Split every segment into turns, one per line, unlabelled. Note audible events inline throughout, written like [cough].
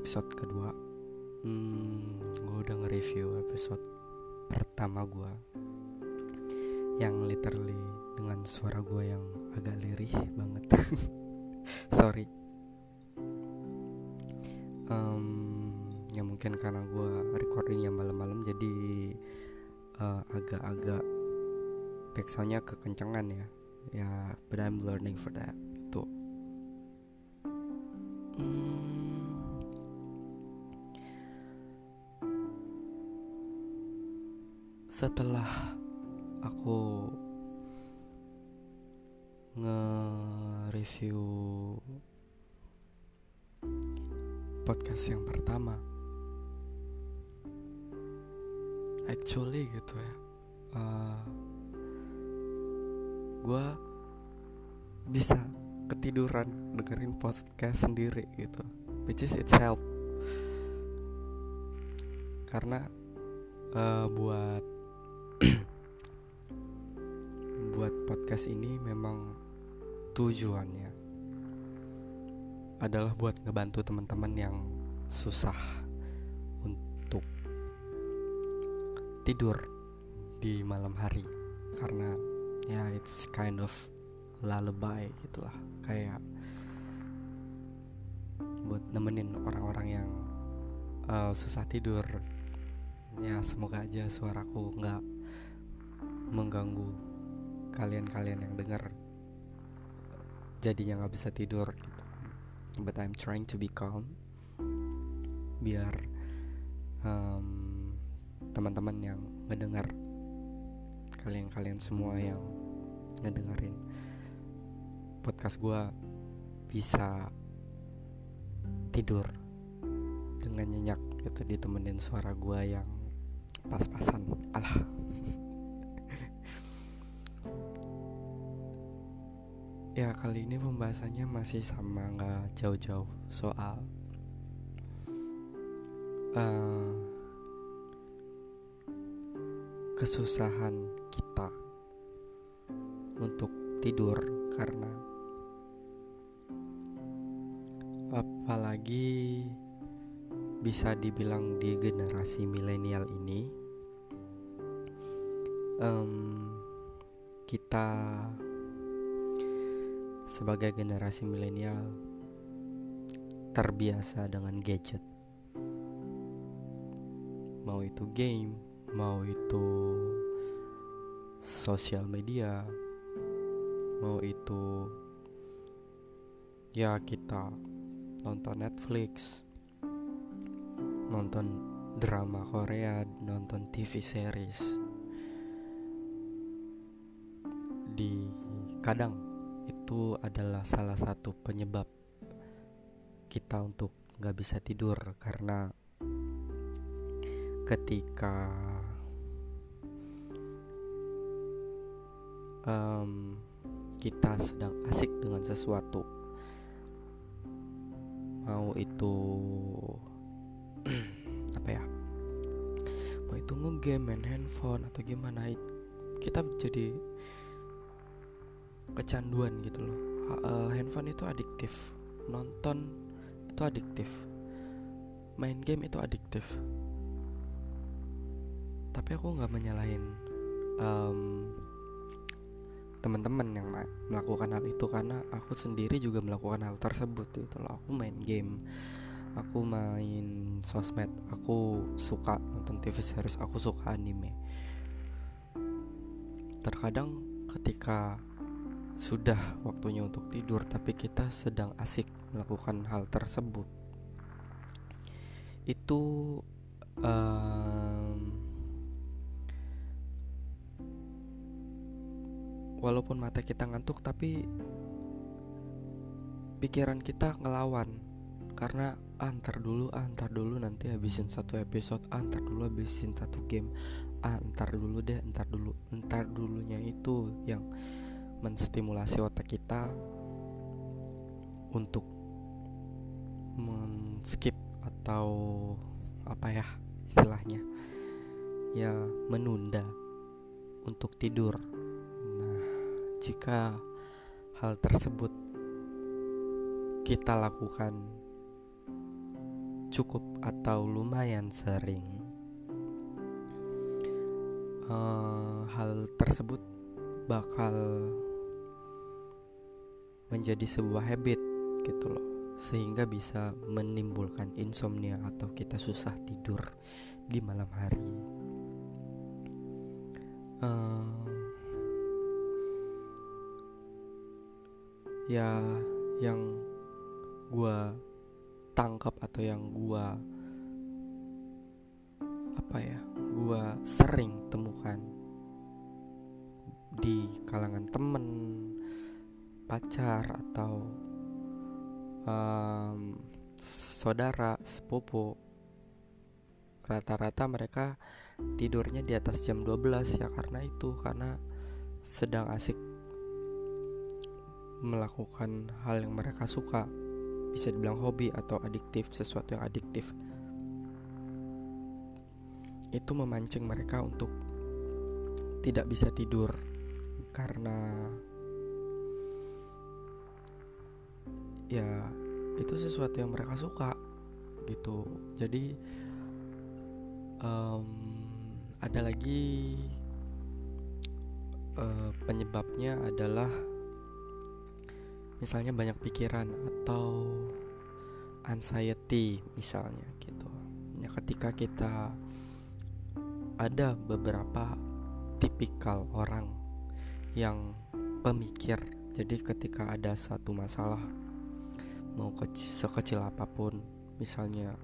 episode kedua. Hmm, gue udah nge-review episode pertama gue yang literally dengan suara gue yang agak lirih banget. [laughs] Sorry. Um, ya mungkin karena gue recordingnya malam-malam jadi uh, agak-agak backsoundnya kekencangan ya. Ya but I'm learning for that tuh. Hmm, setelah aku nge-review podcast yang pertama actually gitu ya uh, eh, gue bisa ketiduran dengerin podcast sendiri gitu which is itself karena uh, buat [clears throat] buat podcast ini memang tujuannya adalah buat ngebantu teman-teman yang susah untuk tidur di malam hari. Karena ya it's kind of lullaby gitulah. Kayak buat nemenin orang-orang yang uh, susah tidur. Ya semoga aja suaraku nggak mengganggu kalian-kalian yang dengar. Jadinya nggak bisa tidur gitu. But I'm trying to be calm. Biar um, teman-teman yang mendengar kalian-kalian semua yang ngedengerin podcast gue bisa tidur dengan nyenyak gitu ditemenin suara gue yang pas-pasan. Alah ya kali ini pembahasannya masih sama nggak jauh-jauh soal uh, kesusahan kita untuk tidur karena apalagi bisa dibilang di generasi milenial ini um, kita sebagai generasi milenial terbiasa dengan gadget. Mau itu game mau itu sosial media mau itu ya kita nonton Netflix nonton drama Korea nonton TV series. Di kadang itu adalah salah satu penyebab kita untuk nggak bisa tidur karena ketika um, kita sedang asik dengan sesuatu mau itu [clears throat] apa ya mau itu ngegame main handphone atau gimana kita jadi kecanduan gitu loh. Uh, handphone itu adiktif. Nonton itu adiktif. Main game itu adiktif. Tapi aku nggak menyalahin um, teman-teman yang melakukan hal itu karena aku sendiri juga melakukan hal tersebut gitu loh. Aku main game aku main sosmed aku suka nonton TV series aku suka anime. Terkadang ketika sudah waktunya untuk tidur tapi kita sedang asik melakukan hal tersebut. Itu um, walaupun mata kita ngantuk tapi pikiran kita ngelawan. Karena antar dulu antar dulu nanti habisin satu episode antar dulu habisin satu game antar dulu deh antar dulu antar dulunya itu yang menstimulasi otak kita untuk men-skip atau apa ya istilahnya ya menunda untuk tidur. Nah, jika hal tersebut kita lakukan cukup atau lumayan sering, uh, hal tersebut bakal menjadi sebuah habit gitu loh sehingga bisa menimbulkan insomnia atau kita susah tidur di malam hari. Uh, ya, yang gue tangkap atau yang gue apa ya, gue sering temukan di kalangan temen, pacar atau um, saudara sepupu rata-rata mereka tidurnya di atas jam 12 ya karena itu karena sedang asik melakukan hal yang mereka suka bisa dibilang hobi atau adiktif sesuatu yang adiktif. Itu memancing mereka untuk tidak bisa tidur karena ya itu sesuatu yang mereka suka gitu. Jadi um, ada lagi uh, penyebabnya adalah misalnya banyak pikiran atau anxiety misalnya gitu. Ya ketika kita ada beberapa tipikal orang yang pemikir jadi ketika ada satu masalah mau kecil, sekecil apa pun misalnya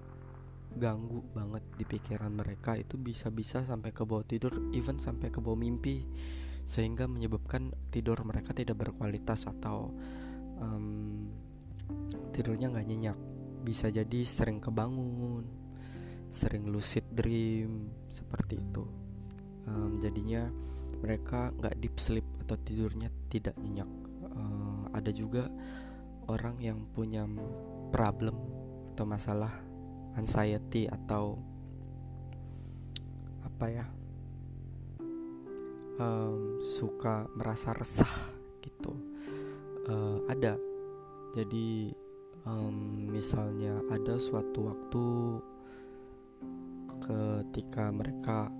ganggu banget di pikiran mereka itu bisa-bisa sampai ke bawah tidur even sampai ke bawah mimpi sehingga menyebabkan tidur mereka tidak berkualitas atau um, tidurnya nggak nyenyak. Bisa jadi sering kebangun sering lucid dream seperti itu. Um, jadinya mereka nggak deep sleep atau tidurnya tidak nyenyak. Uh, ada juga orang yang punya problem atau masalah anxiety atau apa ya um, suka merasa resah gitu. Uh, ada. Jadi um, misalnya ada suatu waktu ketika mereka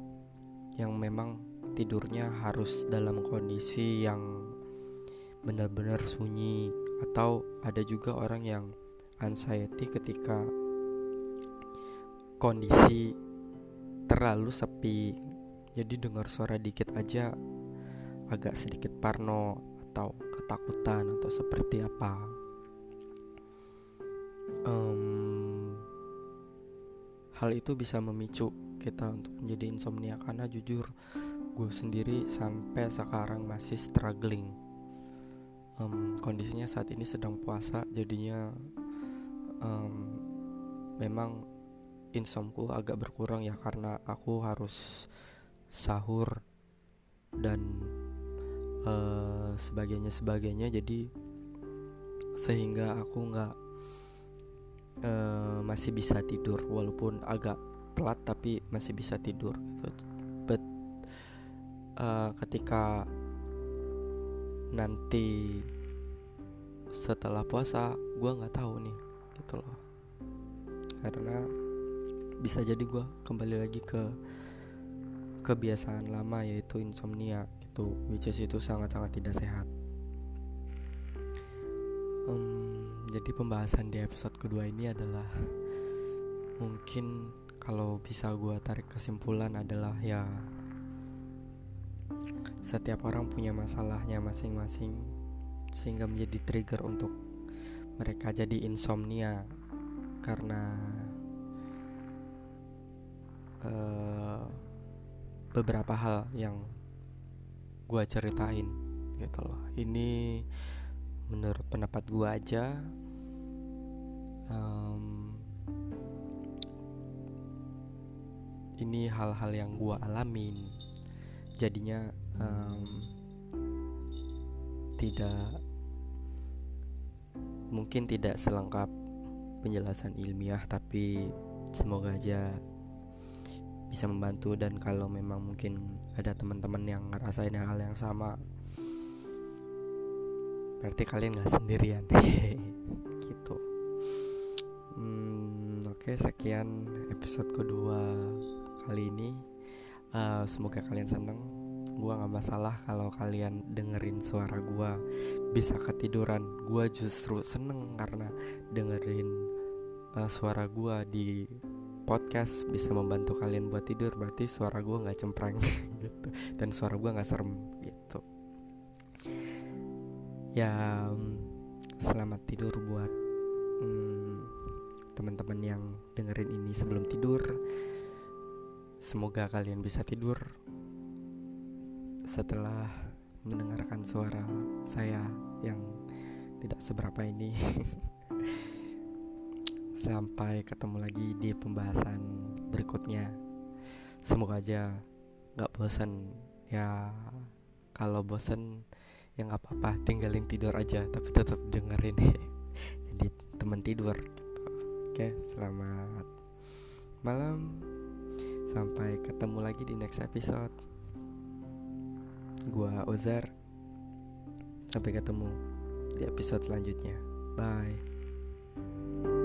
yang memang tidurnya harus dalam kondisi yang benar-benar sunyi atau ada juga orang yang anxiety ketika kondisi terlalu sepi. Jadi dengar suara dikit aja agak sedikit parno atau ketakutan atau seperti apa. Um, hal itu bisa memicu kita untuk menjadi insomnia karena jujur gue sendiri sampai sekarang masih struggling um, kondisinya saat ini sedang puasa jadinya um, memang insomku agak berkurang ya karena aku harus sahur dan uh, sebagainya sebagainya jadi sehingga aku nggak uh, masih bisa tidur walaupun agak telat tapi masih bisa tidur gitu. But uh, ketika nanti setelah puasa gue nggak tahu nih gitu loh. Karena bisa jadi gue kembali lagi ke kebiasaan lama yaitu insomnia gitu which is itu sangat-sangat tidak sehat. Um, jadi pembahasan di episode kedua ini adalah mungkin kalau bisa gue tarik kesimpulan adalah ya setiap orang punya masalahnya masing-masing sehingga menjadi trigger untuk mereka jadi insomnia. Karena uh, beberapa hal yang gue ceritain gitu loh. Ini menurut pendapat gue aja um, ini hal-hal yang gue alamin jadinya um, tidak mungkin tidak selengkap penjelasan ilmiah tapi semoga aja bisa membantu. Dan kalau memang mungkin ada teman-teman yang ngerasain hal yang sama berarti kalian nggak sendirian. [laughs] Gitu. Hmm, oke okay, sekian episode kedua kali ini uh, semoga kalian seneng. Gua nggak masalah kalau kalian dengerin suara gua. Bisa ketiduran. Gua justru seneng karena dengerin uh, suara gua di podcast bisa membantu kalian buat tidur. Berarti suara gue nggak cempreng [laughs] gitu. Dan suara gue nggak serem gitu. Ya selamat tidur buat hmm, teman-teman yang dengerin ini sebelum tidur semoga kalian bisa tidur setelah mendengarkan suara saya yang tidak seberapa ini [laughs] Sampai ketemu lagi di pembahasan berikutnya. Semoga aja gak bosan ya. Kalau bosan ya nggak apa-apa, tinggalin tidur aja, tapi tetap dengerin. [laughs] Jadi teman tidur. Gitu. Oke, selamat malam. Sampai ketemu lagi di next episode. Gua Ozar. Sampai ketemu di episode selanjutnya. Bye.